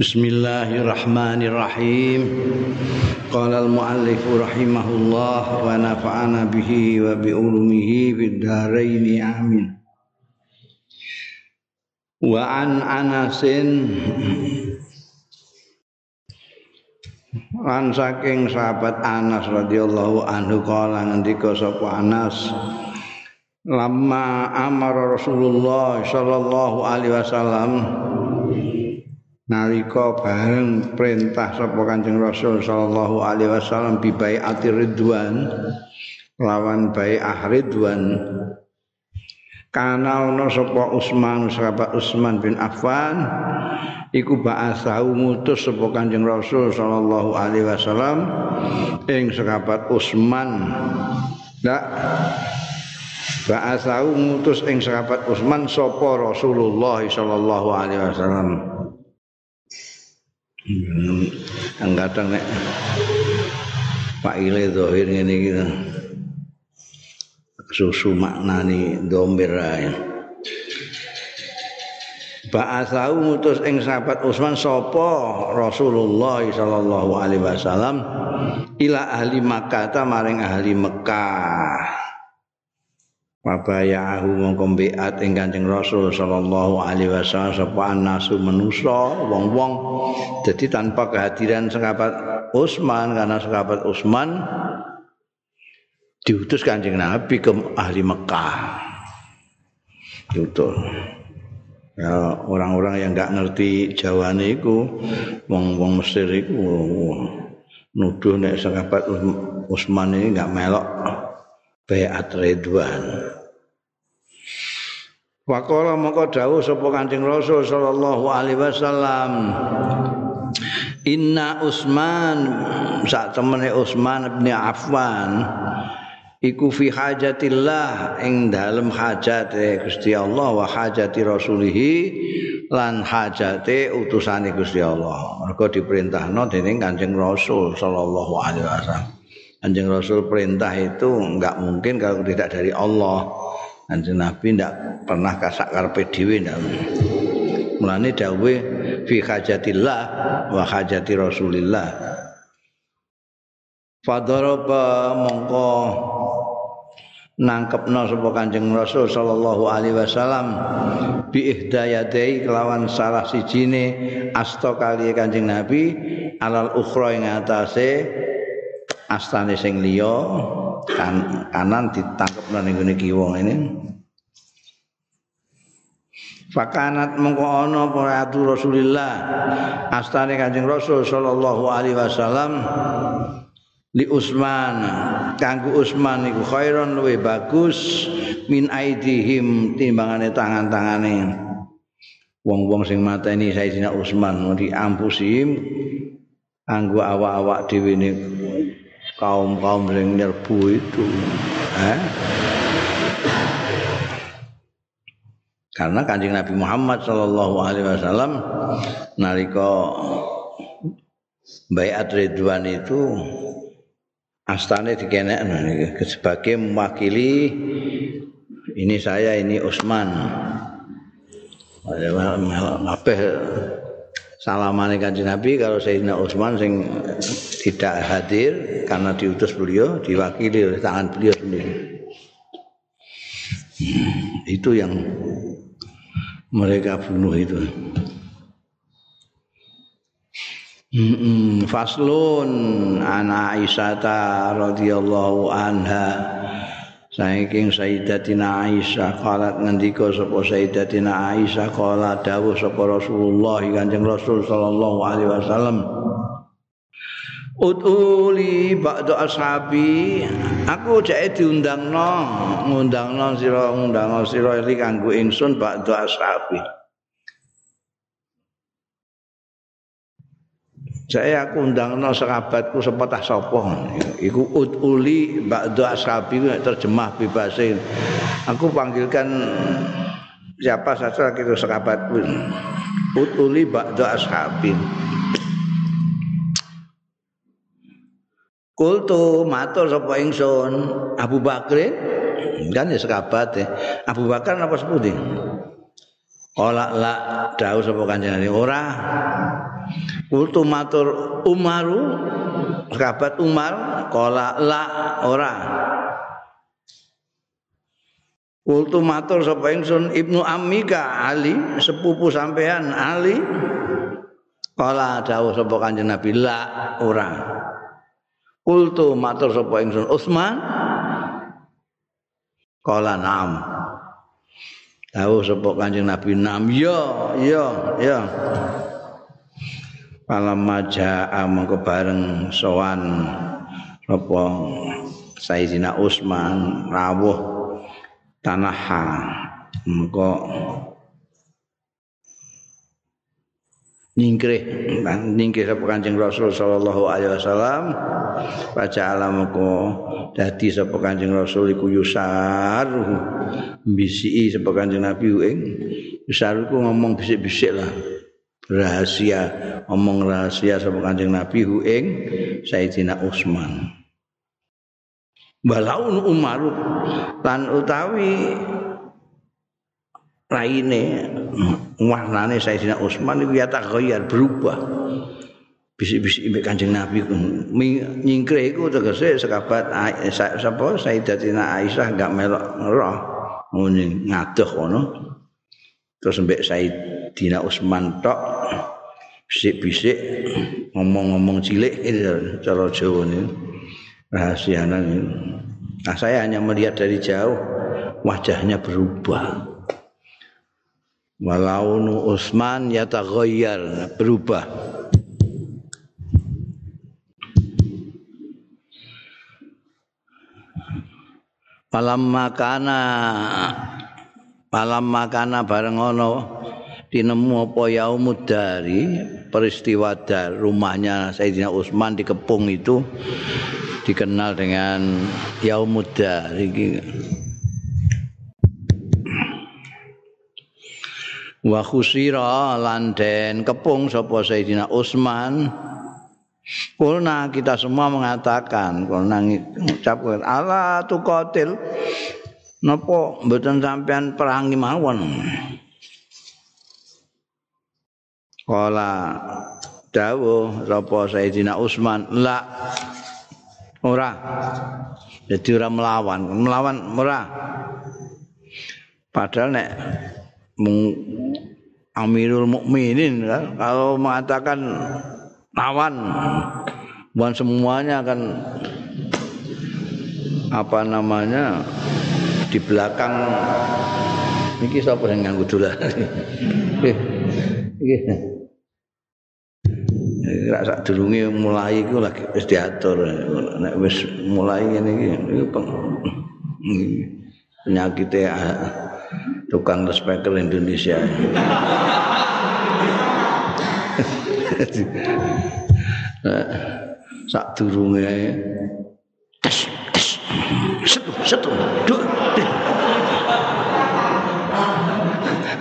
Bismillahirrahmanirrahim. Qala al-muallif rahimahullah wa nafa'ana bihi wa bi ulumihi fid amin. Wa an Anasin An saking sahabat Anas radhiyallahu anhu kala ngendika sapa Anas Lama amara Rasulullah sallallahu alaihi wasallam nalika bareng perintah sapa Kanjeng Rasul sallallahu alaihi wasallam bi bai'ati ridwan lawan bai'ah ridwan. Kana ono sapa Utsman sahabat Utsman bin Affan iku ba'asahu mutus sapa Kanjeng Rasul sallallahu alaihi wasallam ing sahabat Utsman ndak? Ba'asahu mutus ing sahabat Utsman sapa Rasulullah sallallahu alaihi wasallam Ang kadang nek Pak Ile zahir ngene iki. Susu maknani domir ae. Ba'asau mutus ing sahabat Utsman sapa Rasulullah sallallahu alaihi wasallam ila ahli Makkah maring ahli Mekah. Wabayahu mongko mbiat ing Kanjeng Rasul sallallahu alaihi wasallam sapa anasu manusa wong-wong dadi tanpa kehadiran sahabat Utsman karena sahabat Utsman diutus Kanjeng Nabi ke ahli Mekah. Diutus. Ya, orang-orang yang enggak ngerti Jawane iku wong-wong Mesir iku nuduh nek sahabat Utsman ini enggak melok Bayat Ridwan. Waqala maka dawuh sapa Kanjeng Rasul sallallahu alaihi wasallam Inna Utsman sak temene Utsman bin Affan iku fi hajatillah ing dalem hajate Gusti Allah wa hajati rasulihi lan hajate utusane Gusti Allah. Mergo diperintahno dening Kanjeng Rasul sallallahu alaihi wasallam. Kanjeng Rasul perintah itu enggak mungkin kalau tidak dari Allah. Kanjeng Nabi enggak pernah kasak karepe dhewe ndak. Mulane dawuh fi hajatillah wa hajati Rasulillah. Fadaraba mongko nangkepno sapa Kanjeng Rasul sallallahu alaihi wasallam bi ihdayati kelawan salah sijine asta kali Kanjeng Nabi alal ukhra ing atase astane sing liya kan, kanan ditangkep nang ngene kiwa ini. Fakanat mengko ana para Rasulillah? Astane Kanjeng Rasul sallallahu alaihi wasallam li Utsman kanggo Utsman iku khairon luwe bagus min aidihim timbangane tangan-tangane. Wong-wong sing mateni Sayyidina Utsman diampusim kanggo awak-awak dhewe kaum-kaum yang nyerbu itu eh? karena kanjeng Nabi Muhammad Shallallahu Alaihi Wasallam nalika bayat Ridwan itu astane dikenek sebagai mewakili ini saya ini Utsman apa salamane kanjeng Nabi kalau Sayyidina Utsman sing tidak hadir karena diutus beliau diwakili oleh tangan beliau sendiri. Itu yang mereka bunuh itu. Faslun ana Aisyah radhiyallahu anha saking Sayyidatina Aisyah qalat ngendika sapa Sayyidatina Aisyah qala dawuh sapa Rasulullah Kanjeng Rasul sallallahu alaihi wasallam Utuli ba'da ashabi aku jake diundangno ngundangno sira ngundangno sira iki kanggo ingsun ba'da ashabi saya aku undangno sahabatku sepatah sapa? Iku utuli ba'da ashabi terjemah bebas aku panggilkan siapa saja gitu sahabatku utuli ba'da ashabi. Kultu matur sapa ingsun? Abu Bakrin kan ya sahabat ya. Abu Bakar apa seputi? Ola la dawuh sapa kanjeng ora. Kultu matur Umaru sahabat Umar kala la ora. Kultu matur sapa ingsun? Ibnu Ammika Ali sepupu sampean Ali. Kala dawuh sapa Kanjeng Nabi? La ora. Kultu matur sapa ingsun? Utsman. Kala nam Dawuh sapa Kanjeng Nabi? Nam ya ya ya. Palam maja mengko bareng sowan sapa Sayyidina Utsman rawuh tanaha mengko nyingkrih nyingkrih sapa Kanjeng Rasul sallallahu alaihi wasallam. Baca alamku dadi sapa Kanjeng Rasul iku yusar. Bisiki sapa Kanjeng Nabi ing yusar iku ngomong bisik-bisik lah. Rahasia omong rahasia sapa Kanjeng Nabi hu ing Sayyidina Utsman. Balaun Umar lan utawi raine warnane Sayyidina Utsman iku ya taghayyar berubah. Bisik-bisik mbek Kanjeng Nabi nyingkre iku tegese sekabat sapa Sayyidatina Aisyah enggak melok ngeroh ngene ngadoh ngono. Terus mbek Sayyidina Utsman tok bisik-bisik ngomong-ngomong cilik cara Jawa ini rahasianan ini. Nah, saya hanya melihat dari jauh wajahnya berubah. Walaunu Utsman yataghayyar berubah. Palam makana palam makana bareng ono dinemu apa yaumud dari peristiwa dar rumahnya Sayyidina Utsman di Kepung itu dikenal dengan yaumud wa khusira lan den kepung sapa Sayyidina Utsman. Kulna kita semua mengatakan Kulna ngucapkan Allah tukotil Napa mboten sampean perangi mawon Kala dawuh sapa Sayyidina Utsman la ora. Jadi ora melawan melawan ora. Padahal nek Amirul Mukminin kalau mengatakan lawan bukan semuanya akan apa namanya di belakang. Ini siapa yang nganggu dolar? Iki Rak sak durunge mulai iku lagi wis diatur. Nek wis mulai ngene iki penyakit tukang speaker Indonesia. sak durunge setu setu duk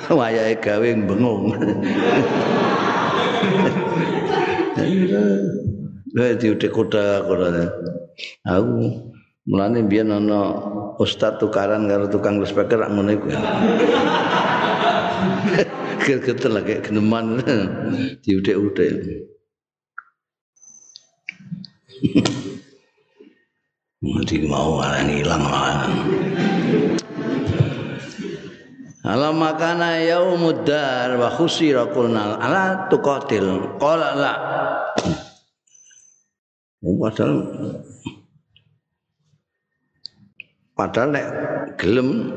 wayahe gawe bengong Lah diutek kota kota. Aku mulane biyen ana ustaz tukaran karo tukang speaker rak ngono iku. Gegeter lagi geneman diutek-utek. Nanti mau arani ilang Alam makana yaumud dar wa khusira qulna ala tuqatil qala la oh, padahal padahal nek gelem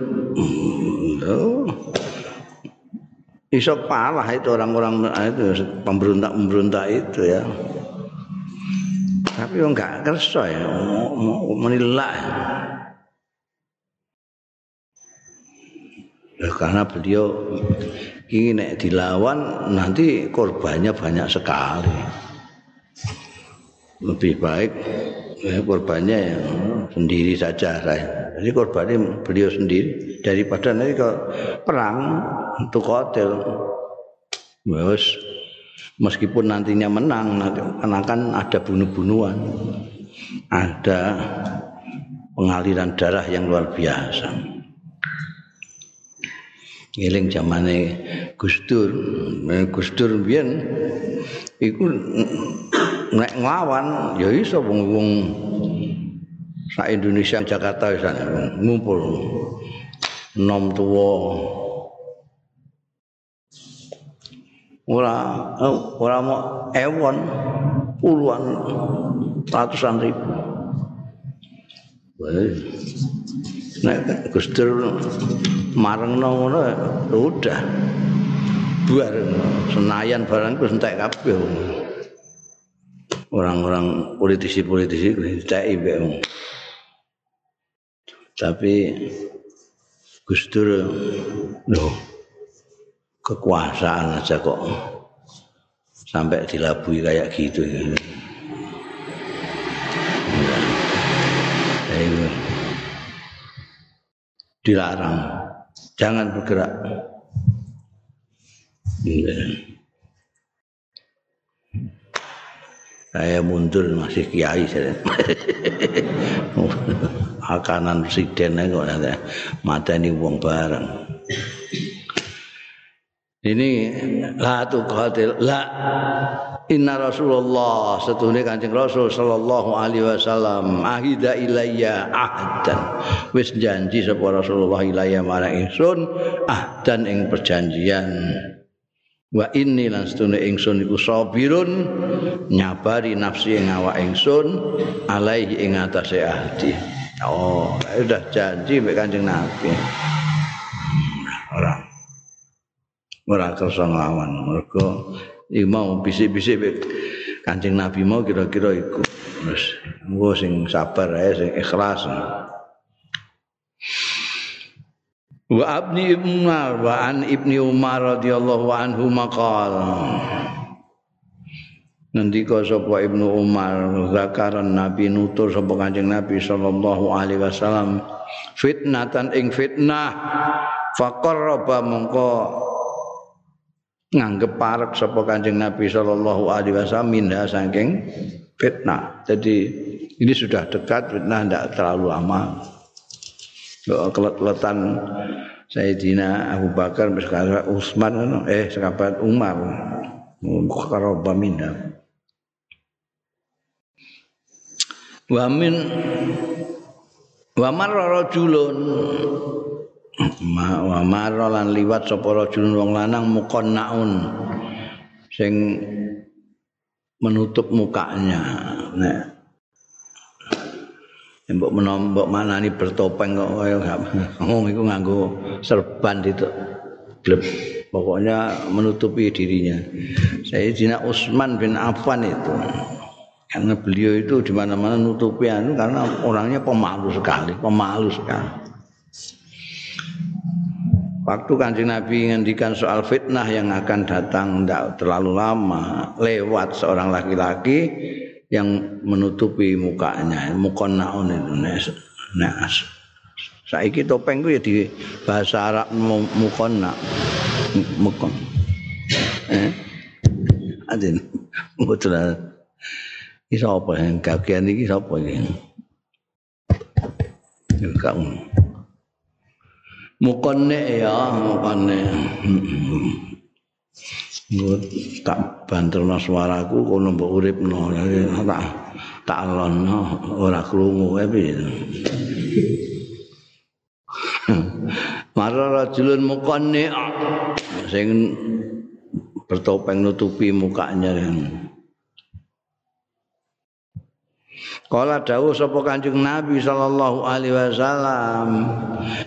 iso palah itu orang-orang itu pemberontak-pemberontak itu ya. Tapi enggak kerso ya. Menilai. Karena beliau ingin dilawan nanti korbannya banyak sekali. Lebih baik ya, korbannya yang sendiri saja saya. jadi korbannya beliau sendiri. Daripada nanti kalau perang untuk hotel. Bos meskipun nantinya menang nanti kan ada bunuh-bunuhan. Ada pengaliran darah yang luar biasa. Eling zamane Gus Dur. Gus Dur biyen iku nek nglawan ya iso wong-wong sak Indonesia Jakarta wis ngumpul. Nom tuwa. Ora ora mau ewon puluhan ratusan ribu. Nek Gus Dur marengno ngono udah buar senayan barang wis entek kabeh. Orang-orang politisi-politisi entek mbek. Tapi Gus Dur loh kekuasaan aja kok sampai dilabui kayak gitu ya. dilarang jangan bergerak saya mundur masih kiai saya. Akanan presiden kok ada ini uang bareng. Ini la tu la Inna Rasulullah setune Kanjeng Rasul sallallahu alaihi wasallam ahida ilayya ahdan. Wis janji sapa Rasulullah ilayya marang ingsun ahdan ing perjanjian wa inni lan setune ingsun iku sabirun nyabari nafsi ing awak ingsun alaihi ing atase ahdi oh udah janji mek Kanjeng Nabi. Ora. Ora kersa nglawan. Mergo iki mau bisik-bisik Kanjeng Nabi mau kira-kira iku. Terus sing sabar ae sing ikhlas Wa abni Umar wa an ibni Umar radhiyallahu anhu maqal Ngendika sapa Ibnu Umar zakaran Nabi nutur sapa Kanjeng Nabi sallallahu alaihi wasallam fitnatan ing fitnah faqarraba mongko nganggep parek sapa Kanjeng Nabi sallallahu alaihi wasallam minha saking fitnah. Jadi ini sudah dekat fitnah tidak terlalu lama. Kelet-keletan Sayyidina Abu Bakar sekarang Utsman eh sahabat Umar. Qaraba minha. Wa min wa marra rajulun. Wa maro lan liwat sapa rajul wong lanang muqannaun. Sing menutup mukanya. Nek mbok menombok manani bertopeng kok kaya ngomong iku nganggo serban itu bleb pokoknya menutupi dirinya. Sayyidina Utsman bin Affan itu. Karena beliau itu di mana-mana nutupi anu karena orangnya pemalu sekali pemalu sekali. Waktu kanjeng Nabi ngendikan soal fitnah yang akan datang tidak terlalu lama lewat seorang laki-laki yang menutupi mukanya mukonnaun itu nas saiki topeng ya di bahasa Arab mukonna mukon. Eh? Adin betul iki sapa yang kagian iki sapa iki kamu mukonne ya mukonne tak banterno suaraku kono mbok uripno. Tak tak lono ora krungu wae piye? Mara rajulun mukonne sing bertopeng nutupi mukanya. Kala dawuh sapa Kanjeng Nabi sallallahu alaihi wasallam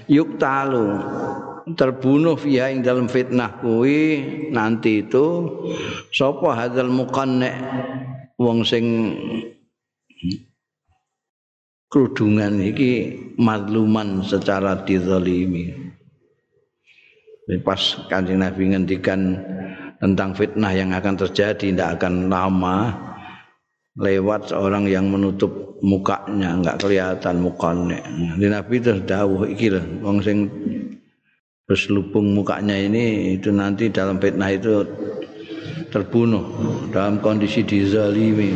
yuktalu terbunuh via ing dalam fitnah kuwi nanti itu sapa hadzal muqanna wong sing kerudungan iki madluman secara dizalimi pas kanjeng Nabi ngendikan tentang fitnah yang akan terjadi tidak akan lama lewat seorang yang menutup mukanya enggak kelihatan mukanya. Di Nabi itu dawuh iki lho wong sing berselubung mukanya ini itu nanti dalam fitnah itu terbunuh dalam kondisi dizalimi.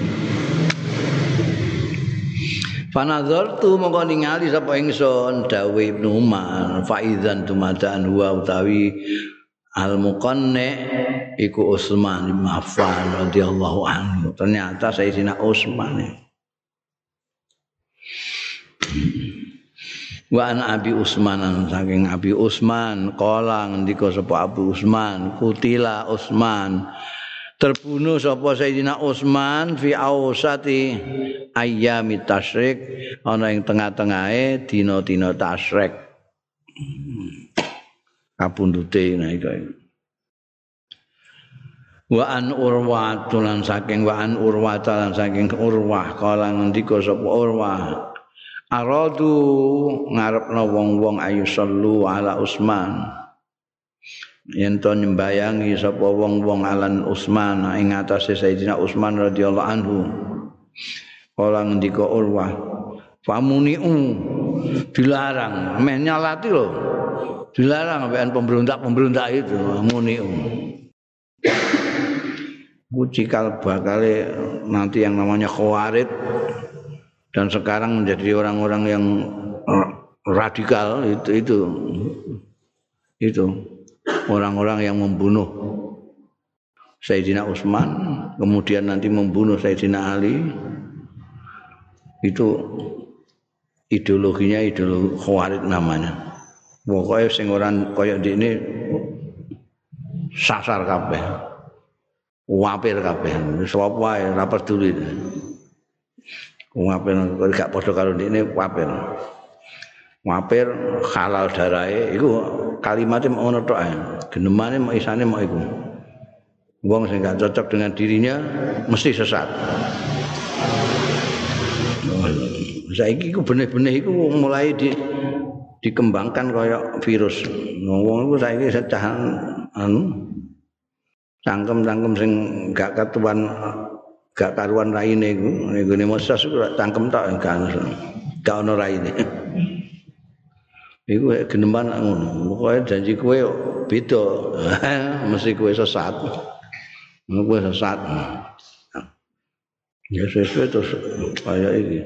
Fanadzartu mongko ningali sapa ingsun dawe Ibnu Umar faizan tumadan huwa utawi al muqanni iku Utsman bin Affan radhiyallahu anhu. Ternyata Sayyidina Utsman. Wa an Abi Utsman saking Abi Utsman kala ngendika sapa Abu Utsman kutila Utsman terbunuh sapa Sayyidina Utsman fi ausati ayyami tasyrik. Ana ing tengah-tengahe dina-dina tasyrik. Kapundhute nah iku wa an urwa tulan saking wa an urwa lan saking urwah kala ngendika sapa urwah aradu ngarepno wong-wong ayu sallu ala Utsman yen to nyembayangi sapa wong-wong alan Utsman ing atase Sayyidina Utsman radhiyallahu anhu. Kala ngendika Urwah famuniu dilarang. Meh nyalati lho. Dilarang ambekan pemberontak-pemberontak itu muniu cikal bakale nanti yang namanya khawarid dan sekarang menjadi orang-orang yang radikal itu itu itu. Orang-orang yang membunuh Sayyidina Utsman kemudian nanti membunuh Sayyidina Ali. Itu ideologinya ideologi khawarij namanya. Pokoknya sing orang di ini sasar kabeh wapir kabeh. Sapa wae ora peduli wapir gak padha karo ini wapir wapir halal darahe iku kalimatnya mau ngono tok genemane mau isane mau iku. Wong sing gak cocok dengan dirinya mesti sesat. Saiki iku benih-benih iku mulai di dikembangkan kaya virus. Wong iku saiki secahan anu cangkem-cangkem sing gak ketuan gak karuan raine iku ngene mosas iku cangkem tok gak gak ono raine Iku geneman ngono. Pokoke janji kowe beda. Mesti kowe sesat. Kowe sesat. Ya sesuai terus kaya iki.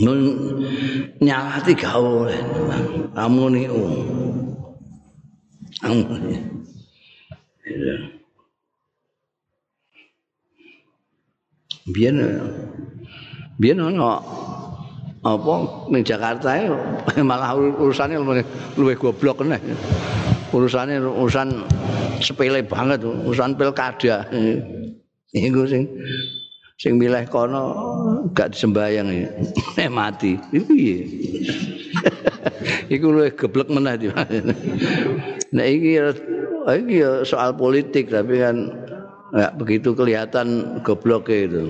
Nun nyalati gak oleh. Amuni um. Biyen biyen ono apa ning Jakarta malah urusane luwih goblok kene. Urusane urusan sepele banget, urusan pilkada. Iku sing sing milih kono gak disembayang eh mati. Piye? Iku luwih goblok meneh. Nah iki iki soal politik tapi kan enggak begitu kelihatan gobloknya itu.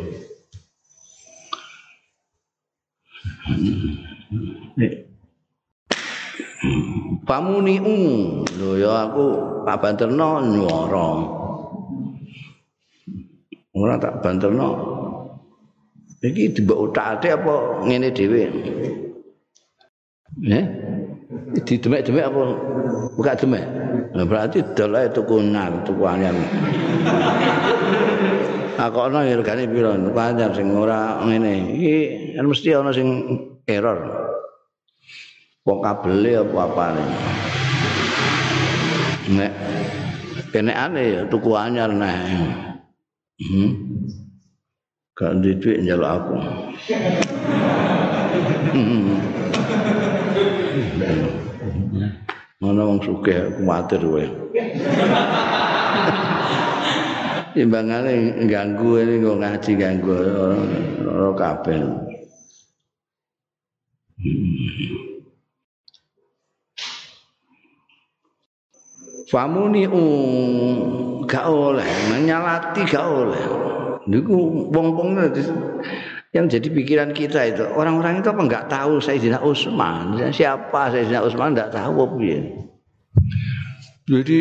Pamuni u lho ya aku Pak Banterno nyuara. Ora tak banterno. Iki dibok utakake apa ngene dhewe? Eh? Didemek-demek apa buka demek? Nah, berarti dolae tuku nar, tuku anyar. Ya regane piro? Panjang sing ora ngene. Kan mesti ana sing error. Wong kabele apa apane. Nek kene ane ya tuku anyar nah. Hmm. Gak duit duit njaluk aku. Hmm. Mana wong sugih kuwatir kowe. timbangane ganggu ini kok ngaji ganggu ora kabeh Famuni gak oleh, menyalati gak oleh. Niku wong-wong yang jadi pikiran kita itu orang-orang itu apa nggak tahu Sayyidina Utsman siapa Sayyidina Utsman nggak tahu apa ya. Jadi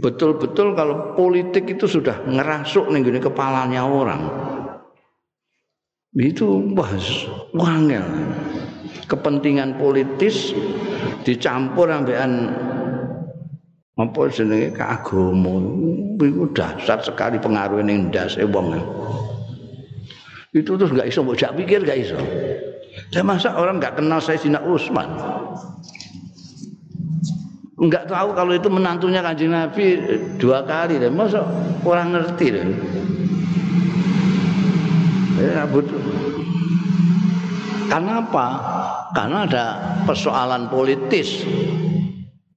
betul-betul kalau politik itu sudah ngerasuk nih gini kepalanya orang. Itu wah wangel. Kepentingan politis dicampur ambekan apa jenenge keagama. Iku dasar sekali pengaruh ning ndase wong. Itu terus nggak iso, mbok pikir nggak iso. Saya masa orang nggak kenal saya Sayyidina Utsman. Enggak tahu kalau itu menantunya kanjeng Nabi dua kali deh. Masa orang ngerti deh. Ya, Karena apa? Karena ada persoalan politis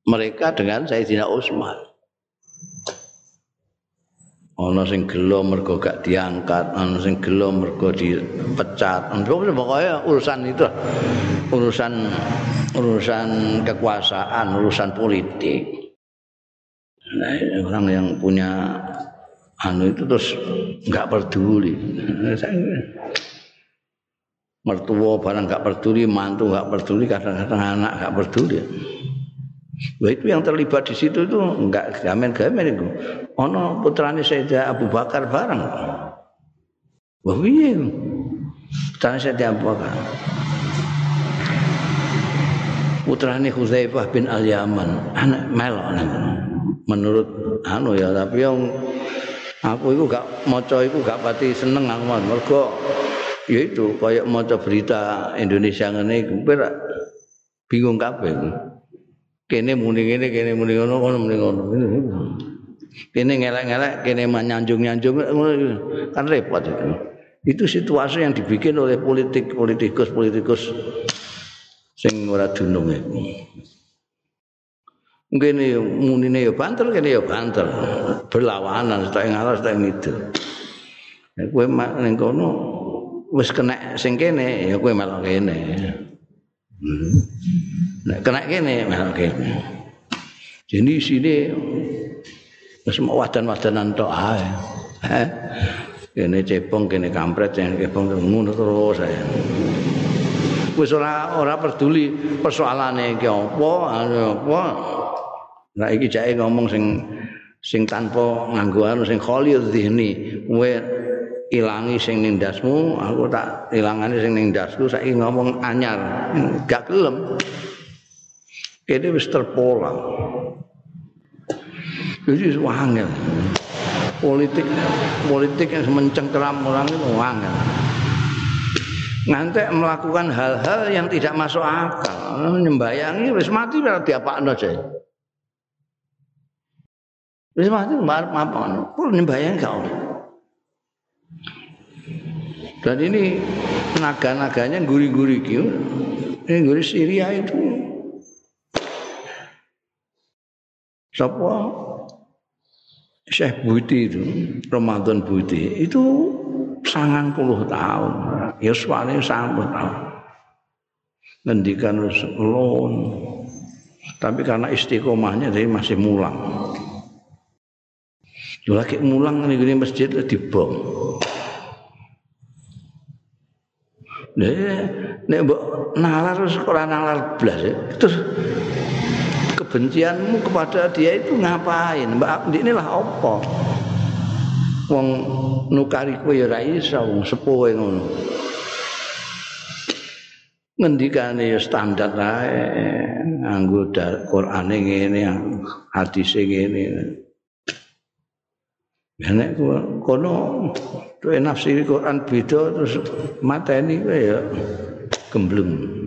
mereka dengan Sayyidina Utsman. Ana sing gelo mergo gak diangkat ana sing gelo mergo dipecat. Pokoknya urusan itu urusan urusan kekuasaan urusan politik. Nah, orang yang punya anu itu terus nggak peduli. Mertua barang nggak peduli mantu nggak peduli kadang-kadang anak nggak peduli Wah itu yang terlibat di situ itu enggak gamen-gamen itu. Ono putrane Sayyidah Abu Bakar bareng. Wah piye? Putrane Sayyidah Abu Bakar. Putrane Huzaifah bin Al-Yaman, anak melok Menurut anu ya, tapi yang aku itu gak maca itu gak pati seneng aku mergo ya itu kayak maca berita Indonesia ngene iku bingung kabeh kene muni ngene kene muni ngono kono muni ngono kene ngelek-ngelek kene nyanjung-nyanjung kan repot itu. Itu situasi yang dibikin oleh politik politikus politikus sing ora dunung itu mungkin ya munine ya banter kene ya banter. Berlawanan setak ngalah setak itu kowe ning kono wis kena sing kene ya kowe malah kene. hmm. Nek kena kene melok kene. Jadi sini wis wadan-wadanan tok ae. Kene cepong kene kampret kene cepong ngono terus ae. Wis ora ora peduli persoalane iki apa, apa. Nah iki jake ngomong sing sing tanpa nganggo anu sing khalil zihni. Kowe ilangi sing ning dasmu, aku tak ilangane sing ning dasku saiki ngomong anyar. Gak gelem. Ini wis terpola. Jadi wangel. Politik politik yang mencengkeram orang itu wangel. Nanti melakukan hal-hal yang tidak masuk akal. Nyembayangi wis mati berarti apa aja. Wis mati apa? Kulo nyembayangi gak Dan ini naga-naganya guri-guri gitu. Ini guri Syria itu Sapa Syekh Buti itu, Ramadan Buti itu sangat puluh tahun. Ya suami sangat puluh tahun. Ngendikan lon. Tapi karena istiqomahnya jadi masih mulang. Lagi mulang nih gini masjid dibom. Nek nek mbok nalar terus ora nalar blas. Terus kebencianmu kepada dia itu ngapain? Mbak ini lah apa? Wong nukari kowe ora iso wong sepuh ngono. Ngendikane ya standar ae nganggo Qur'ane ngene, hadise ngene. Ya nek kono tuwe nafsi Quran beda terus mateni kowe ya gemblung.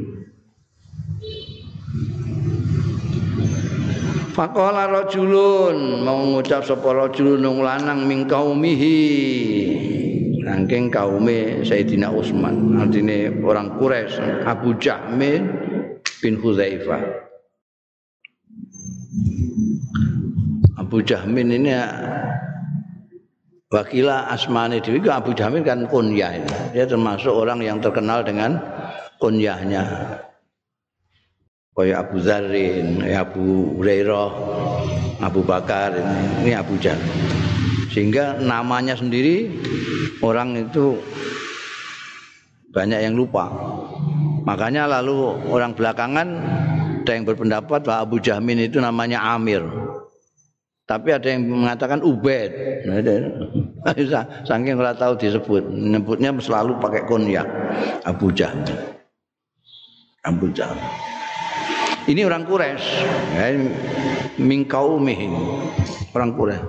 Faqala rajulun mau ngucap sapa rajulun nang lanang ming kaumihi. Saking kaume Sayyidina Utsman artine orang Quraisy Abu Jahmin bin Hudzaifah. Abu Jahmin ini wakila asmane dewi Abu Jahmin kan kunyah dia termasuk orang yang terkenal dengan kunyahnya kaya Abu Zarin, Abu Hurairah, Abu Bakar ini, ini Abu Jahal. Sehingga namanya sendiri orang itu banyak yang lupa. Makanya lalu orang belakangan ada yang berpendapat bahwa Abu Jahmin itu namanya Amir. Tapi ada yang mengatakan Ubed. Saking nggak tahu disebut, nyebutnya selalu pakai konyak Abu Jahmin. Abu Jahmin. Ini orang Quraisy, ya, mingkaumihim. Orang Quraisy.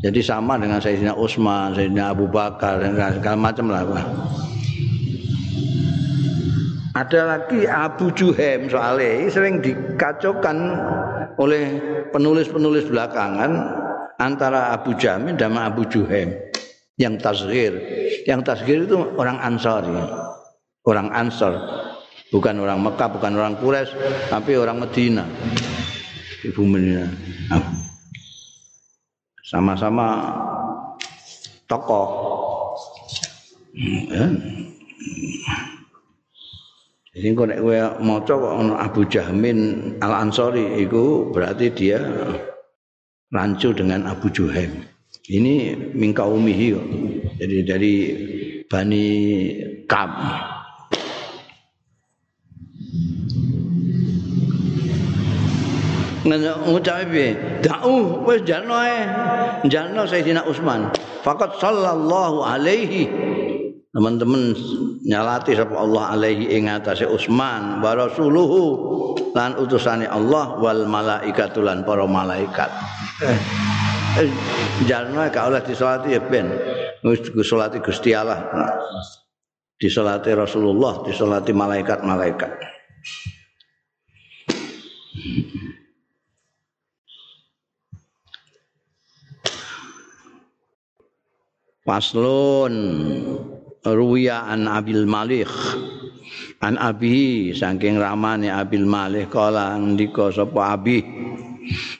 Jadi sama dengan Sayyidina Utsman, Sayyidina Abu Bakar dan segala macam lah. Ada lagi Abu Juhem soalnya sering dikacaukan oleh penulis-penulis belakangan antara Abu Jamin dan Abu Juhem yang tasghir. Yang tasghir itu orang Ansari. Orang Ansar. Bukan orang Mekah, bukan orang Quraisy, tapi orang Medina. Ibu Medina. Sama-sama tokoh. Ya. Jadi kok nek kowe maca kok Abu Jahmin Al Ansori itu berarti dia rancu dengan Abu Juhaim. Ini mingka umihi Jadi dari Bani Kab. Ngucap piye? Da'u wis jalno ae. Jalno Sayyidina Utsman. Faqat sallallahu alaihi. Teman-teman nyalati sapa Allah alaihi ing atase Utsman wa rasuluhu lan utusane Allah wal malaikatu lan para malaikat. Eh, eh jalno ka oleh disolati ya ben. Wis disolati Gusti Allah. Disolati Rasulullah disolati malaikat-malaikat Paslon ruwiya an abil malik. An abi saking ramane abil malik kala ndika sapa abi?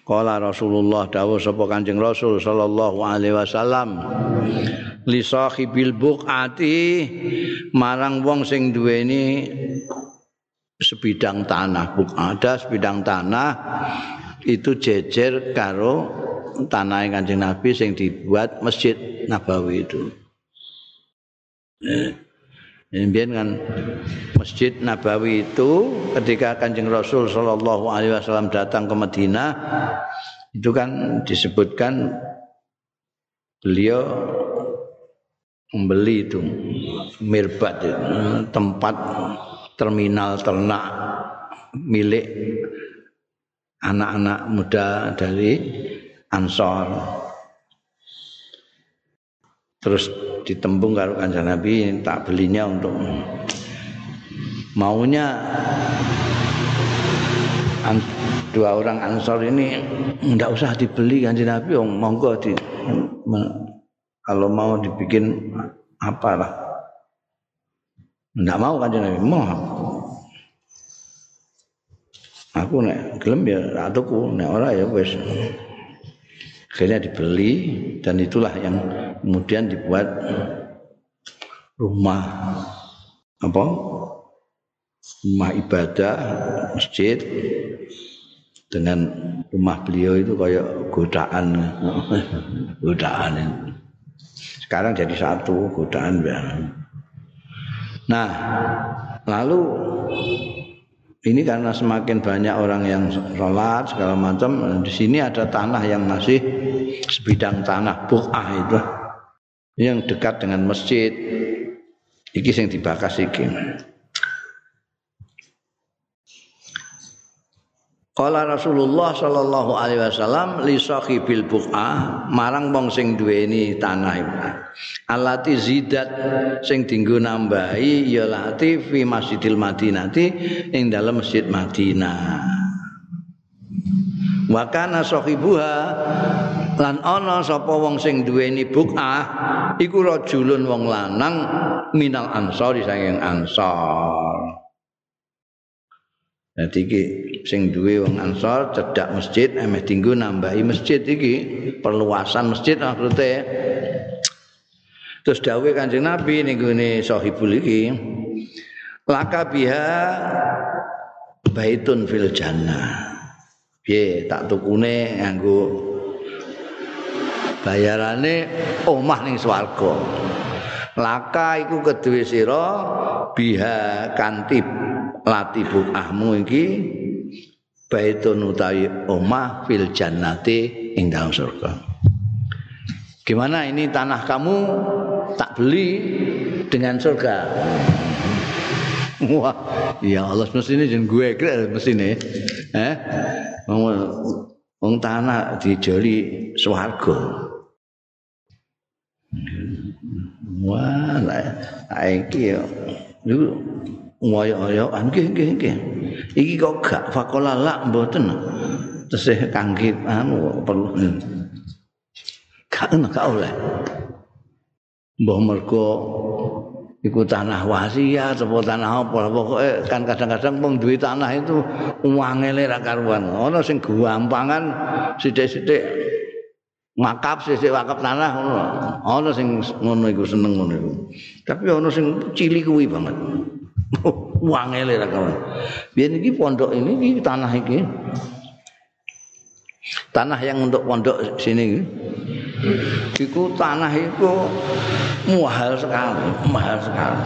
Kala rasulullah dawuh sapa kanjeng rasul sallallahu alaihi wasallam li sahibil buqati marang wong sing duweni sebidang tanah. Buk ada sebidang tanah itu jejer karo tanah kanjeng nabi sing dibuat masjid nabawi itu. Ini kan Masjid Nabawi itu ketika Kanjeng Rasul Shallallahu Alaihi Wasallam datang ke Madinah itu kan disebutkan beliau membeli itu mirbat tempat terminal ternak milik anak-anak muda dari Ansor terus ditembung karo kanjeng Nabi tak belinya untuk maunya. Dua orang ansor ini tidak usah dibeli kanjeng Nabi oh, monggo di kalau mau dibikin apalah tidak mau kanjeng Nabi mau aku. Nek gelem ya atuku nek ora ya wis. Akhirnya dibeli dan itulah yang kemudian dibuat rumah. Apa? Rumah ibadah masjid dengan rumah beliau itu kayak godaan. Godaan sekarang jadi satu godaan nah lalu ini karena semakin banyak orang yang sholat segala macam di sini ada tanah yang masih sebidang tanah buah itu yang dekat dengan masjid iki sing dibakas iki Kala Rasulullah sallallahu alaihi wasallam li sahibil buqah marang wong sing duweni tanah iku. Alati zidat sing dinggo nambahi ya lati fi Masjidil Madinati ing dalam Masjid Madinah. Wa kana sahibuha lan ana sapa wong sing duweni buqah iku rajulun wong lanang minal ansori saking ansor. Dadi iki sing duwe wong Ansor cedak masjid emeh dinggo nambahi masjid iki perluasan masjid maksudnya terus dawuh Kanjeng Nabi ning gone sahibul iki laka biha baitun fil jannah piye tak tukune nganggo bayarane omah ning swarga laka iku keduwe sira biha kantip latibu ahmu iki baitun utawi omah fil jannati ing dalam surga. Gimana ini tanah kamu tak beli dengan surga? Wah, ya Allah mesti ini jen gue kira mesti ini. Eh, wong tanah dijoli swarga. Wah, saiki yo. Niku ngoyo-ngoyoan nggih nggih nggih. Iki kok gak fakola lak mboten. Tesih kangge anu perlu. Gak gak oleh. Mbah mergo iku tanah wasiat apa tanah apa pokoke kan kadang-kadang wong duwe tanah itu uangele ra karuan ana sing gampangan sithik-sithik makap sithik wakaf tanah ngono ana sing ngono iku seneng ngono iku tapi ana sing cilik kuwi banget uangele ra karuan biyen iki pondok ini iki tanah iki tanah yang untuk pondok sini iku tanah itu mahal sekali, mahal sekali.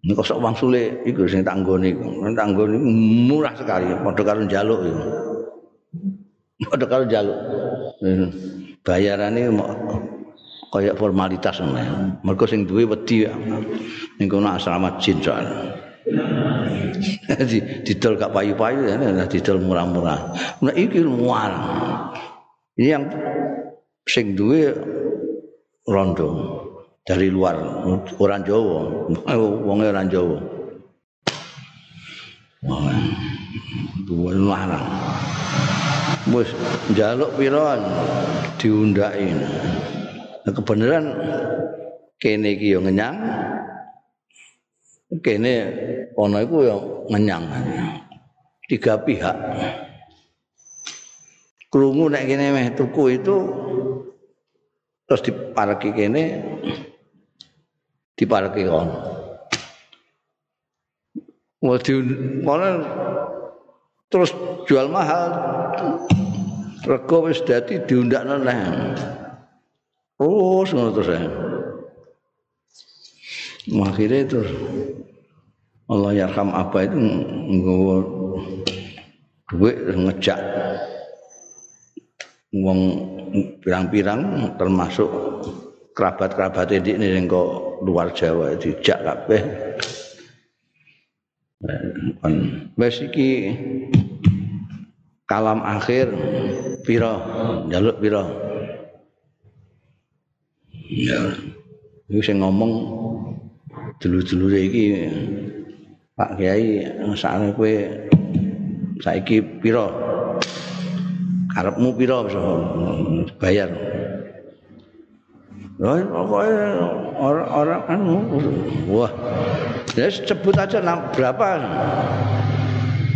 Ini kok sok wong sulit iku sing tak nggone iku. Tak nggone murah sekali padha karo njaluk iku. Padha karo njaluk. Bayarane kayak formalitas ngono. Mergo sing duwe wedi ning kono asrama jin soalnya. Jadi didol gak payu-payu ya, didol murah-murah. Nah iki luar. Ini yang sing duwe rondo dari luar orang Jawa wong orang Jawa duwe larang wis njaluk pira diundaki. Nah, kebenaran kene iki yo ngenyang. Kene ana iku yo ngenyang. Tiga pihak. Krungu nek kene meh tuku itu terus dipareki kene dipareki kono Wadi terus jual mahal. Rego wis dadi diundakno neh terus ngono terus akhirnya terus Allah yarham apa itu nggawa duit ngejak wong pirang-pirang termasuk kerabat-kerabat ini ning kok luar Jawa dijak kabeh. Wis iki kalam akhir pira njaluk pira. Ya. Iki sing ngomong dulu-dulure iki Pak Kiai sakne kowe saiki pira? karepmu pira bisa bayar Loh, pokoknya orang-orang kan wah, ya sebut aja berapa,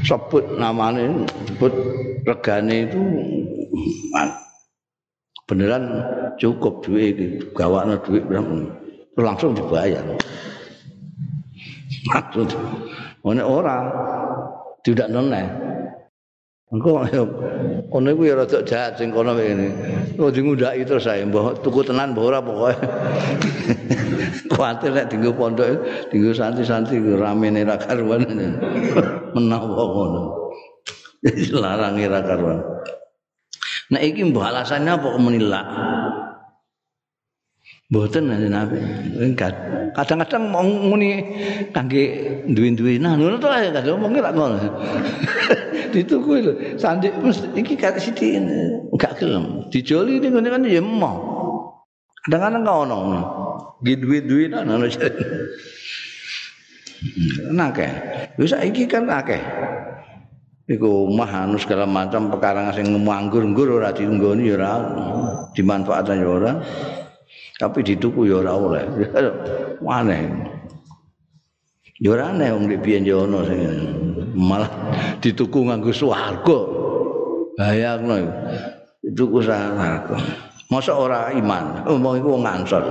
sebut namanya, sebut regane itu, beneran cukup duit, gawaknya duit langsung dibayar. Maksud, orang tidak noneh. Engko kono iku ya rada jahat sing kono ngene. Oh ngundaki terus saya mbah tuku tenan mbah ora pokoke. Kuwatir nek dienggo pondok dienggo santi-santi ramene ra karuan. Menawa ngono. Larang ra karuan. Nek iki mbah alasannya apa menilak? Mboten Nabi. Kadang-kadang mau nguni kangge duwe-duwe nah ngono to ae kadang omongi lak ngono. Dituku lho. Sandik mesti iki kate sithik enggak gelem. Dijoli ngene kan ya emoh. Kadang-kadang kok ono. Nggih duwe-duwe nah ngono. Nah akeh. Wis saiki kan akeh. Iku omah anu segala macam perkara sing nganggur-nggur ora dienggoni ya ora dimanfaatkan ya ora. Tapi dituku ya ora oleh. Aneh ya ora aneh wong biyen ya ono sing malah dituku nganggo swarga. Bayangno dituku swarga. Masa ora iman? Omong iku wong ansor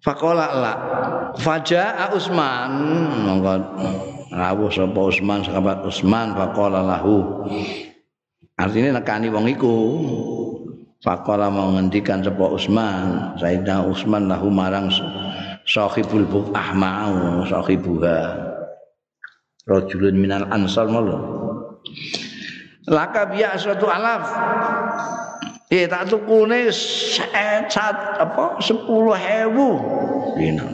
Fakola la. Faja Usman. Monggo rawuh sapa Usman sahabat Usman fakola lahu. Artinya nekani wong iku Faqala mau ngendikan sapa Utsman, Sayyidina Utsman lahu marang sahibul buqah mau sahibuha. Rajulun minal ansar malu. Laka biya suatu alaf. Eh tak tukune sat apa 10.000 dinar.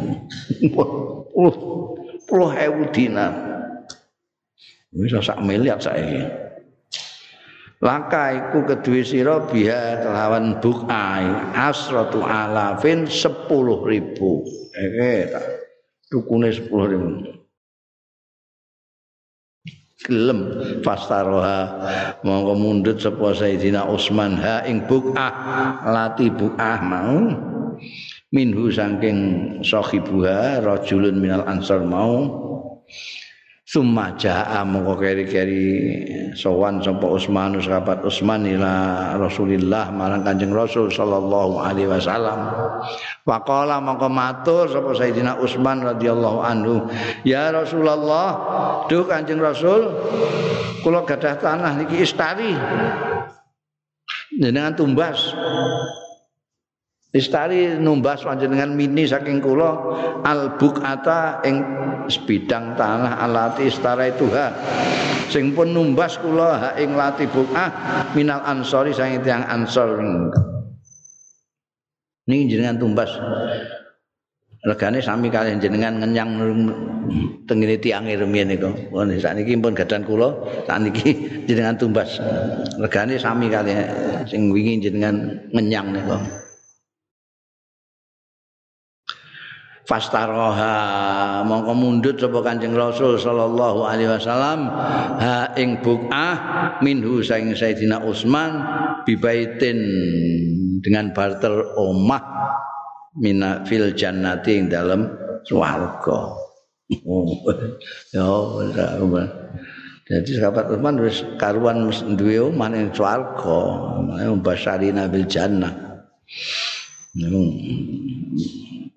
10.000 dinar. Bisa sak miliar saiki. Laka iku kedue sira biha kelawan bukai asratu alafin sepuluh ribu. Eh tukune sepuluh ribu. Gelem fastaroha. Mongko mundut sapa Sayyidina Utsman ha ing bukah lati bukah mau. Minhu saking sahibuha rajulun minal ansar mau Summa jaa mongko keri-keri sowan sapa Utsman sahabat Utsman ila Rasulillah marang Kanjeng Rasul sallallahu alaihi wasallam. Faqala mongko matur sapa Sayyidina Utsman radhiyallahu anhu, "Ya Rasulullah, duh Kanjeng Rasul, kula gadah tanah niki istari." Jenengan tumbas. Istari numbas panjenengan mini saking kula al bukata ing sebidang tanah alati istara itu ha sing pun numbas kula ha ing lati bukah minal ansori saking tiang ansor ini jenengan tumbas. Regane sami kalian jenengan ngenyang tengene tiange rumiyin niku. Pun sakniki pun gadan kula sakniki jenengan tumbas. Regane sami kalian sing wingi jenengan ngenyang niku fastaroha. Mongko mundut sapa Kanjeng Rasul sallallahu alaihi wasallam. Ha ing bukah minhu saing Sayyidina Utsman bibaitin dengan barter omah mina fil jannati ing dalam swarga. Oh ya jadi sahabat Utsman wis karuan duwe omah ning swarga. Mbasarina bil jannah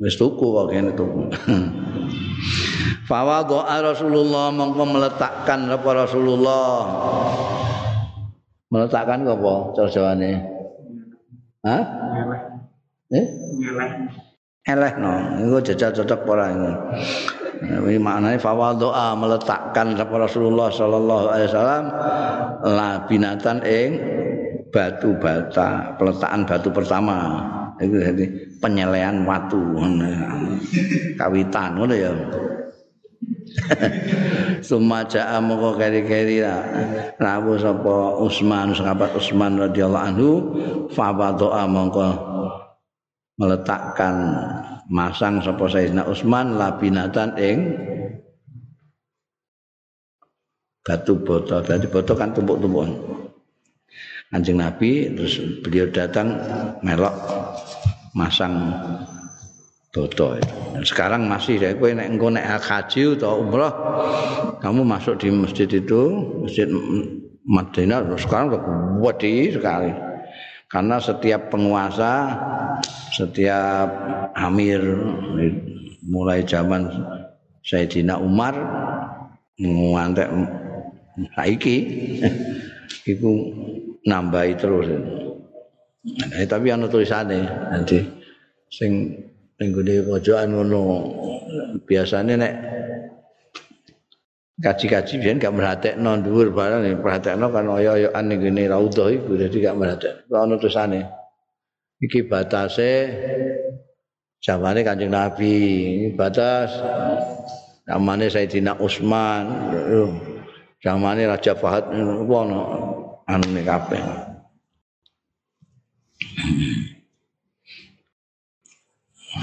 wis tuku kok kene tuku Fawadha Rasulullah mongko meletakkan apa Rasulullah meletakkan apa cara jawane Hah? Eh? Eleh no, itu jajal cocok ora ini. Ini maknanya fawadha meletakkan apa Rasulullah sallallahu alaihi wasallam la binatan ing batu bata, peletakan batu pertama. Itu jadi penyelean watu kawitan ngono ya. Sumaja moko keri-keri rawuh sapa Utsman sahabat Utsman radhiyallahu anhu fa doa mongko meletakkan masang sapa Sayyidina Utsman labinatan ing batu botol tadi botol kan tumpuk-tumpukan. Anjing Nabi terus beliau datang melok masang boto itu. Dan sekarang masih ya kowe nek engko nek haji atau umrah kamu masuk di masjid itu, masjid Madinah sekarang udah gede sekali. Karena setiap penguasa, setiap amir mulai zaman Sayyidina Umar ngantek saiki iku nambahi terus. Nah, tapi ana tulisane nanti sing ning gone pojokan ngono. Biasane nek kaji-kaji biyen gak merhatekno dhuwur barang perhatekno kan oyo-oyoan ning gone raudhah iku dadi gak merhatek. Ana tulisane. Iki batase zamane Kanjeng Nabi, batas zamane Sayyidina Utsman, zamane Raja Fahad ngono anu kabeh.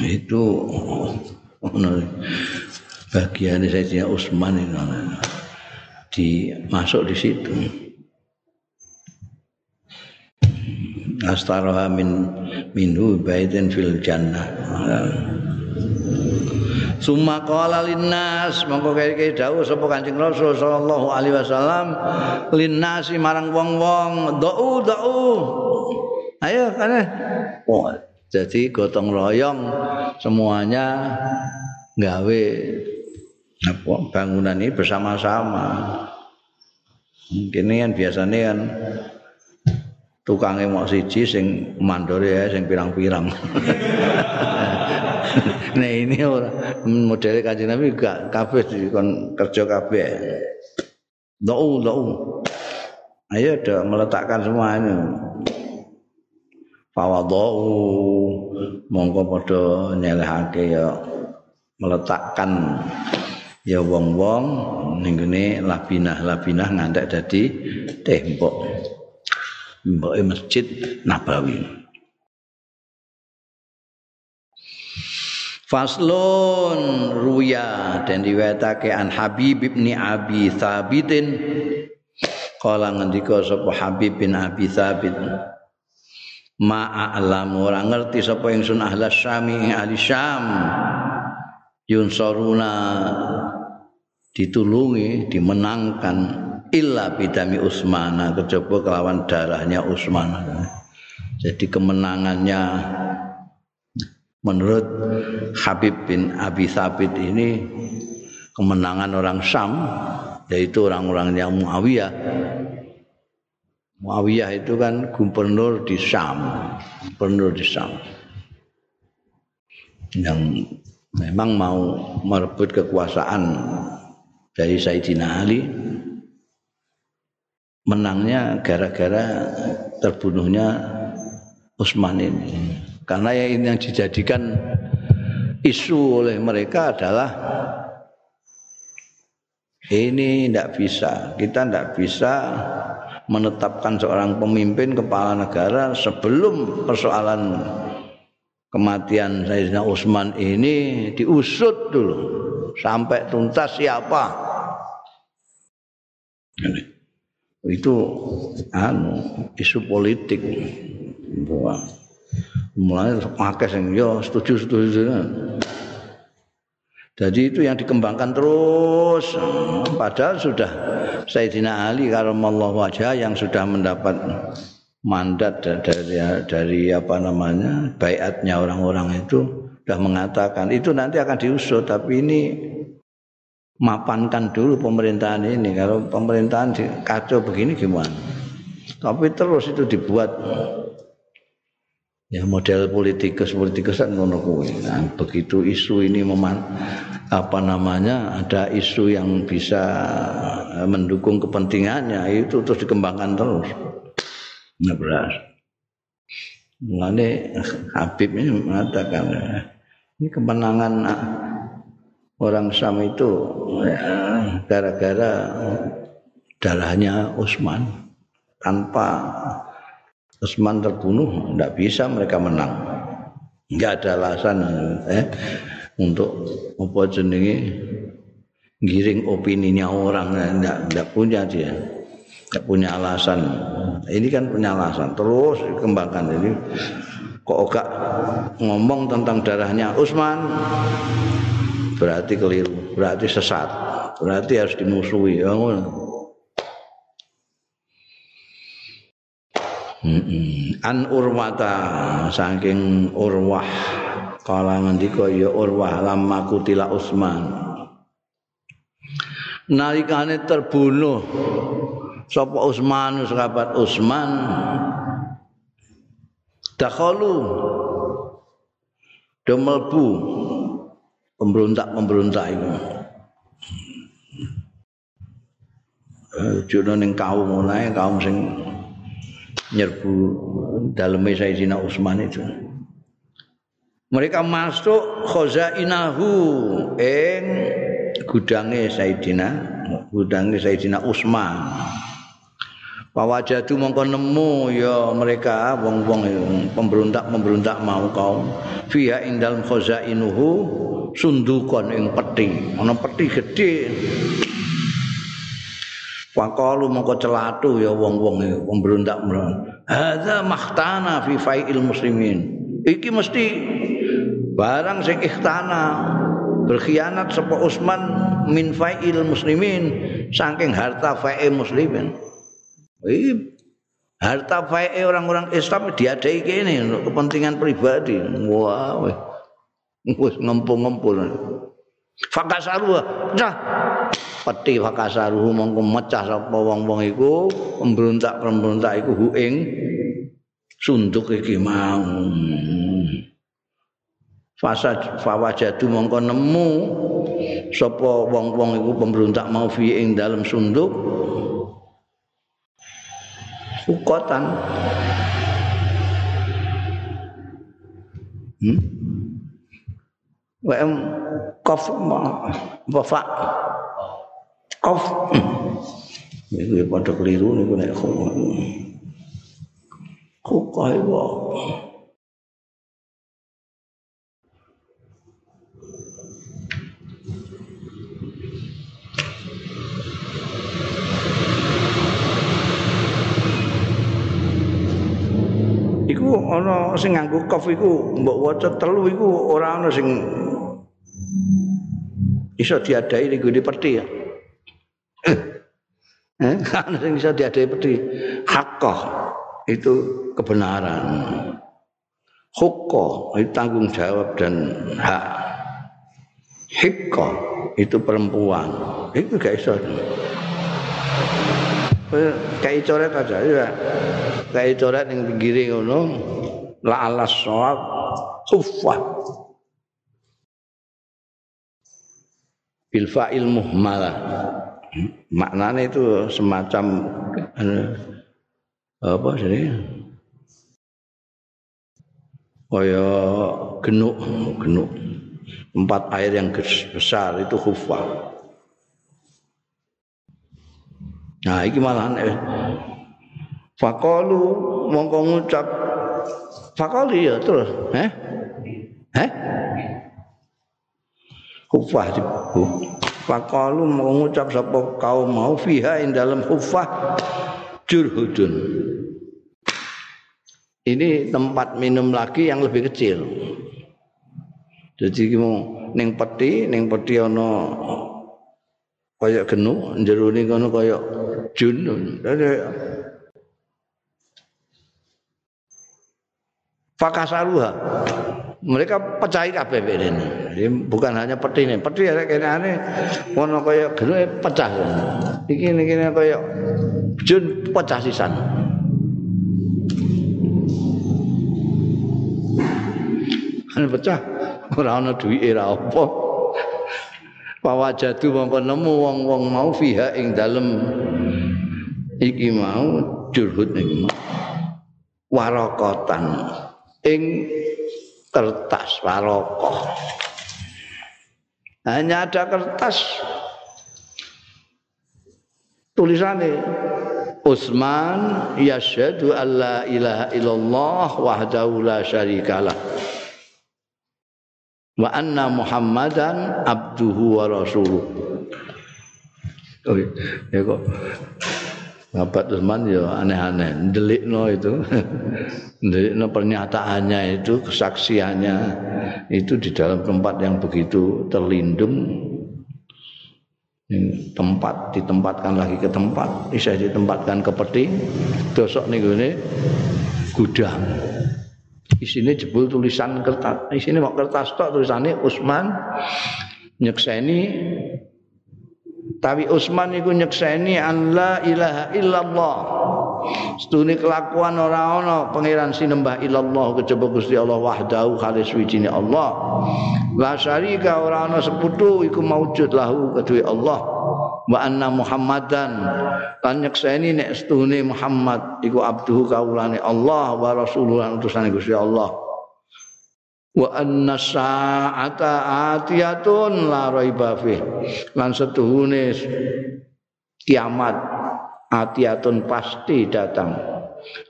Itu bagian saya Utsman itu di masuk di situ. Astaroha min minhu baitin fil jannah. Summa qala linnas mongko kaya dawuh sapa Kanjeng Rasul sallallahu alaihi wasallam linnasi marang wong-wong da'u da'u Ayo kan. Oh, jadi gotong royong semuanya gawe bangunan ini bersama-sama. Mungkin kan biasanya kan tukangnya mau siji sing mandor ya sing pirang-pirang. nah ini orang model kajian Nabi gak kabeh kon kerja kabeh. Doa doa. Ayo dah meletakkan semuanya. Fawadau mongko padha nyelehake ya meletakkan ya wong-wong ning gene labinah-labinah ngantek dadi tembok. Mbok Masjid Nabawi. Faslun ruya dan diwetake an Habib bin Abi Thabitin. Kala ngendika sapa Habib bin Abi Thabit ma'alam ora ngerti sapa ingsun ahlas syami ahli syam. Yunsaruna ditulungi dimenangkan. Illa bidami Utsman kejaba kelawan darahnya Utsman jadi kemenangannya menurut Habib bin Abi Thabit ini kemenangan orang Syam yaitu orang-orang yang Muawiyah Muawiyah itu kan gubernur di Syam gubernur di Syam yang memang mau merebut kekuasaan dari Sayyidina Ali menangnya gara-gara terbunuhnya Utsman ini. Karena yang yang dijadikan isu oleh mereka adalah ini tidak bisa, kita tidak bisa menetapkan seorang pemimpin kepala negara sebelum persoalan kematian Sayyidina Utsman ini diusut dulu sampai tuntas siapa. Itu anu isu politik. Mulai sing yo setuju setuju. Jadi itu yang dikembangkan terus. Padahal sudah Sayyidina Ali karamallahu wajah yang sudah mendapat mandat dari dari apa namanya bayatnya orang-orang itu sudah mengatakan itu nanti akan diusut tapi ini mapankan dulu pemerintahan ini. Kalau pemerintahan kacau begini gimana? Tapi terus itu dibuat ya model politikus politikus kan ngono kuwi. Nah, begitu isu ini meman apa namanya ada isu yang bisa eh, mendukung kepentingannya itu terus dikembangkan terus. Nah beras. Mengenai Habib ini mengatakan ini kemenangan orang Sam itu ya, gara-gara darahnya Utsman tanpa Utsman terbunuh tidak bisa mereka menang. Nggak ada alasan eh, untuk apa jenenge giring opininya orang tidak punya dia. Tidak punya alasan. Ini kan punya alasan terus dikembangkan. Ini kok gak ngomong tentang darahnya Utsman berarti keliru berarti sesat berarti harus dimusuhi ya An urwata saking urwah. Kala ngendika ya urwah lamma kutila Utsman. Nalikane terbunuh. Sapa Utsman sahabat Utsman? Dakhalu. Do mlebu. Pemberontak-pemberontak itu jono ning kaum menae kaum sing nyerbu daleme Sayyidina Utsman itu. Mereka masuk khazainahu ing gudange Sayyidina gudange Sayyidina Utsman. Pawajadu mongko nemu ya mereka wong-wong pemberontak-pemberontak mau kaum fiha ing dalem khazainuhu sundukon ing peti ana peti gedhe Faqalu mongko celatu ya wong-wong pemberontak meron. Hadza mahtana fi fai'il muslimin. Iki mesti barang sing ikhtana berkhianat sapa Utsman min fai'il muslimin saking harta fai'il muslimin. Iki harta fai'e orang-orang Islam diadai kene untuk kepentingan pribadi. Wah, wis ngempul-ngempul. Fakasaru. Nah, peti fakasaruhu mongko mecah sapa wong-wong iku pemberontak-pemberontak iku hu ing sunduk iki mau. Fasa fawajadu mongko nemu sapa wong-wong iku pemberontak mau fi ing dalam sunduk. Ukotan hmm? Wa'am kof fa Qaf. Iku ya padha keliru niku nek Kok iku Iku ana sing nganggo kof iku mbok waca telu iku ora ana sing iso diadai ning gone peti ya. Eh, ana sing iso diadai peti. Haqqah itu kebenaran. Hukka itu tanggung jawab dan hak. Hikka itu perempuan. Itu gak iso. Kayak coret aja ya. Kayak coret yang pinggire ngono. La alas soal khuffah. Bil fa'il muhmalah. Maknanya itu semacam apa sih? Kaya genuk, genuk. Tempat air yang besar itu khuffah. Nah, iki malahan eh. Fakalu mongko ngucap Fakali ya terus, eh? Eh? Hufah dibu. Fakalu mengucap sapa kaum mau fiha ing dalam hufah jurhudun. Ini tempat minum lagi yang lebih kecil. Jadi ning peti, ning peti ana kaya genu, jero ning kono kaya jun. Fakasaruha. Mereka pecahi kabeh ini. Jadi bukan hanya peti ini. Peti ya kene ane ono kaya genu pecah. Iki iki kaya jun pecah sisan. Ane pecah ora ana duwike ra apa. Pawajadu mongko nemu wong-wong mau fiha ing dalem iki mau jurhut ing warokotan ing kertas warokoh hanya ada kertas. Tulisannya Utsman yasyhadu alla ilaha illallah wahdahu la syarikalah wa anna muhammadan abduhu wa rasuluh. Oh, ya kok Bapak Usman ya aneh-aneh, delikno itu, delikno pernyataannya itu, kesaksiannya itu di dalam tempat yang begitu terlindung, tempat ditempatkan lagi ke tempat, bisa ditempatkan ke peti, dosok nih gini gudang. Di jebul tulisan kertas, di mau kertas tok tulisannya Usman nyekseni Tapi Utsman iku nyekseni an la ilaha illallah. Setune kelakuan ora ana pangeran sinembah illallah kejaba Gusti Allah wahdahu khalis wijine Allah. La syarika ora ana sekutu iku maujud lahu kedue Allah. Wa anna Muhammadan lan nyekseni nek setune Muhammad iku abduhu kaulane Allah wa rasulullah utusane Gusti Allah. Wa anna sa'ata atiyatun la raiba fi lan setuhune kiamat atiyatun pasti datang.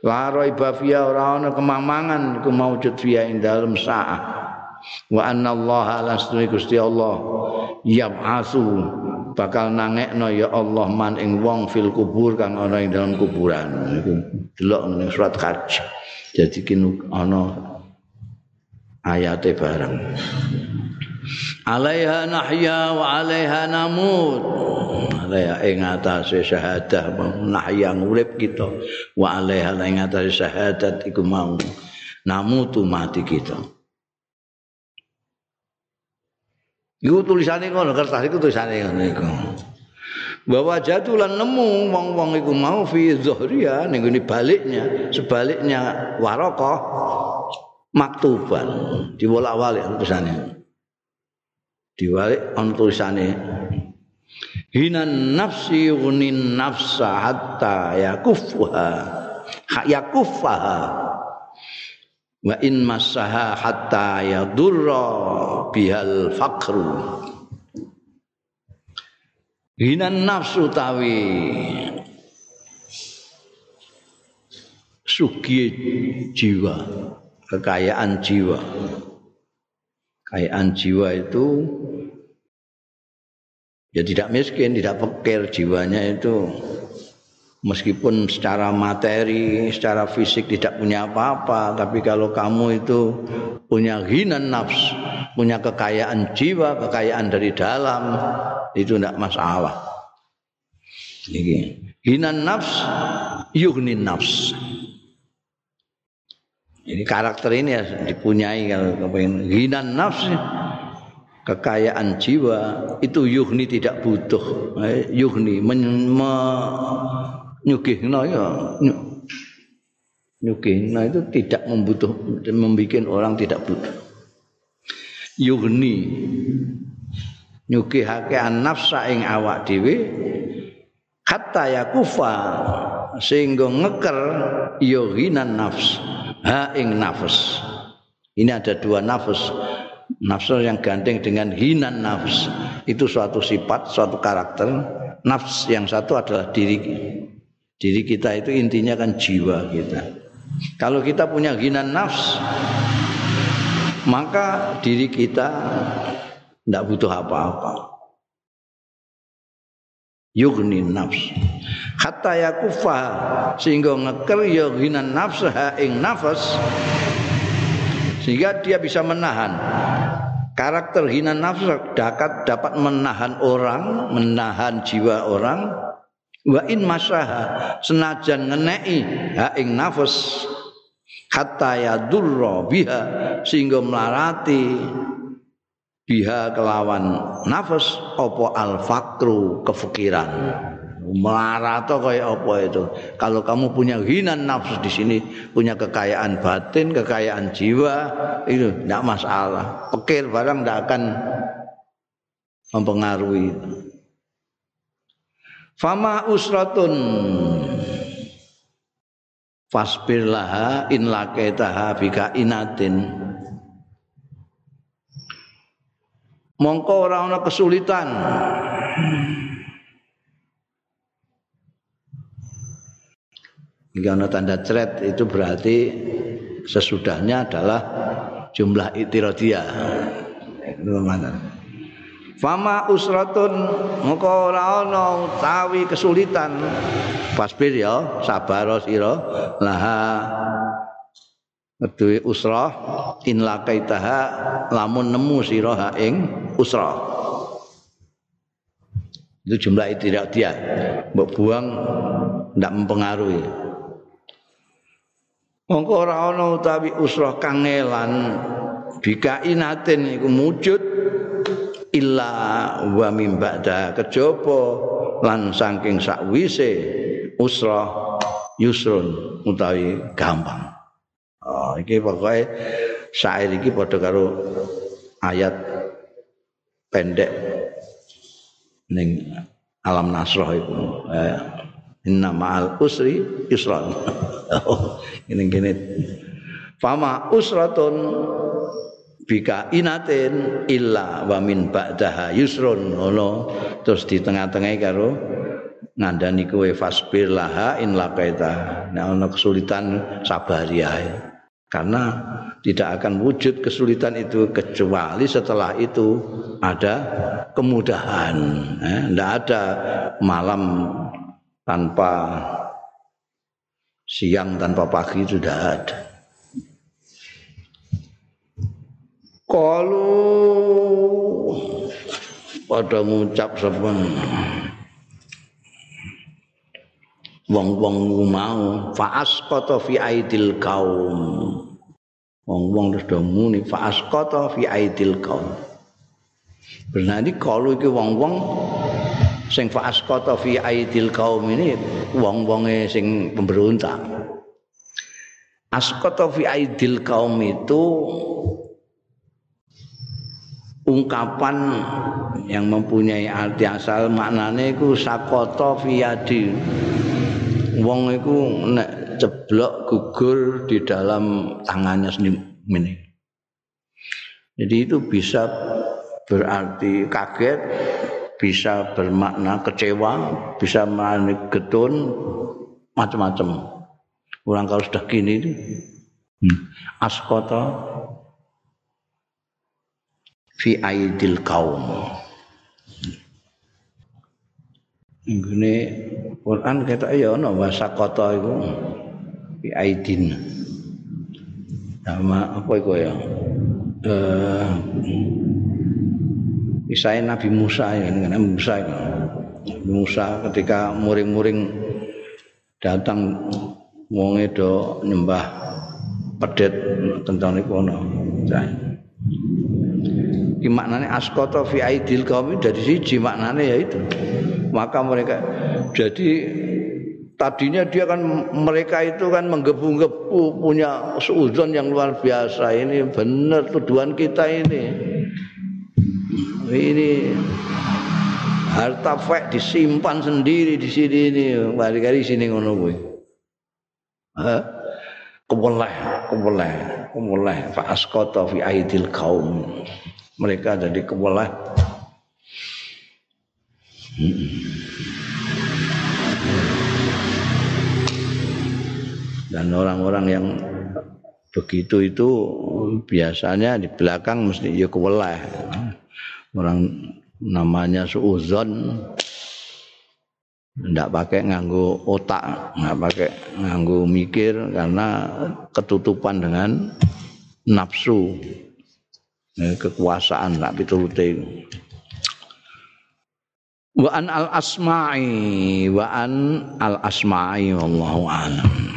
La raiba fi ora ana kemamangan iku maujud fi ing dalem sa'ah. Wa anna Allah la Gusti Allah yab'asu bakal nangekno ya Allah man ing wong fil kubur kang ana ing dalam kuburan. Iku delok ning surat haji jadi kinu ana ayate bareng. Alaiha nahya wa alaiha namut. Alaiha ing atase syahadah nahya urip kita. Wa alaiha ing atase syahadat iku mau namutu mati kita. Iku tulisane ngono kertas iku tulisane ngono iku. Bahwa jatulan nemu wong-wong iku mau fi zuhriya ning baliknya, sebaliknya warokoh maktuban. Diwolak-walik tulisannya diwalik on tulisannya hinan nafsi unin nafsa hatta yakufuha yakufaha wa in masaha hatta yadurra bihal fakru hinan nafsu tawi sugi jiwa, kekayaan jiwa. Kekayaan jiwa itu ya tidak miskin, tidak pekir jiwanya itu meskipun secara materi, secara fisik tidak punya apa-apa, tapi kalau kamu itu punya hinan nafs, punya kekayaan jiwa, kekayaan dari dalam, itu tidak masalah. Ini hinan nafs, yuhnin nafs. Ini karakter ini ya dipunyai kalau kepengen. Hinan nafs kekayaan jiwa itu yuhni tidak butuh. Eh, yuhni men, me, nyugihna ya nyugihna itu tidak membutuh membuat orang tidak butuh. Yuhni nyugihake nafsa ing awak dhewe hatta yakufa sehingga ngeker yohinan nafs ha ing nafs ini ada dua nafs nafsu yang gandeng dengan hinan nafs itu suatu sifat suatu karakter. Nafs yang satu adalah diri diri kita itu intinya kan jiwa kita. Kalau kita punya hinan nafs maka diri kita tidak butuh apa-apa yugni nafs. Hatta yakufa sehingga ngeker ya hinan nafs ha ing nafas. Sehingga dia bisa menahan. Karakter hina nafsu dapat dapat menahan orang menahan jiwa orang. Wa in masaha senajan ngenei ha ing nafas. Hatta yadurra biha sehingga melarati biha kelawan nafas opo al fakru kefikiran Marata kayak apa itu? Kalau kamu punya hinan nafsu di sini, punya kekayaan batin, kekayaan jiwa, itu tidak masalah. Pikir barang tidak akan mempengaruhi. Fama usratun fasbir laha in lakaitaha bika inatin. Mongko ora ana kesulitan. Jika ada tanda ceret itu berarti sesudahnya adalah jumlah mana? Fama usratun muka ora ana utawi kesulitan. Fasbir ya, sabar laha Kedue usrah in lakaitaha lamun nemu sira ing usrah. Itu jumlah itu dia. Mbok buang ndak mempengaruhi. Mongko ora ana utawi usrah kangelan bikainatin iku mujud illa wa mim ba'da kejaba lan saking sakwise usrah yusrun utawi gampang. Oh, iki pokoke syair iki padha karo ayat pendek ning alam nasrah iku. Eh, Inna ma'al usri yusran. ini gini. Fama usratun bika inatin illa wa min ba'daha yusrun ngono terus di tengah-tengah karo ngandani kowe fasbir laha in laqaita nek ana kesulitan sabar ya karena tidak akan wujud kesulitan itu kecuali setelah itu ada kemudahan eh, tidak ada malam tanpa siang tanpa pagi sudah ada. Kalau pada ngucap sepen wong-wong mau faas kota fi aidil kaum wong-wong terus do muni faas fi aidil kaum berarti kalau iki wong-wong sing fa'asqata fi aidil kaum ini wong-wonge sing pemberontak. Asqata fi aidil kaum itu ungkapan yang mempunyai arti asal maknane iku sakota fi. Wong iku nek ceblok gugur di dalam tangannya sendiri. Jadi itu bisa berarti kaget bisa bermakna kecewa, bisa makna getun, macam-macam. orang kalau sudah gini hmm. askota fi aidil kaum ini Quran kata ya ana bahasa kota itu fi aidin sama apa itu ya eh Nabi Musa ya Nabi Musa. Nabi Musa ketika muring-muring datang wong do nyembah pedet tentang niku ana. Iki maknane askota fi aidil kaum dari siji maknane ya itu. Maka mereka. Jadi tadinya dia kan mereka itu kan menggebu-gebu punya seuzon yang luar biasa. Ini benar tuduhan kita ini. Ini harta fek disimpan sendiri di sini ini. Kali-kali sini ngono kuwi. Keweleh keweleh keweleh fa asqata fi aidil kaum. Mereka jadi keweleh dan orang-orang yang begitu itu biasanya di belakang mesti ya keweleh orang namanya suuzon tidak pakai nganggu otak, nggak pakai nganggu mikir karena ketutupan dengan nafsu, kekuasaan tak pituruti. Wa an al asma'i wa an al asma'i wallahu a'lam.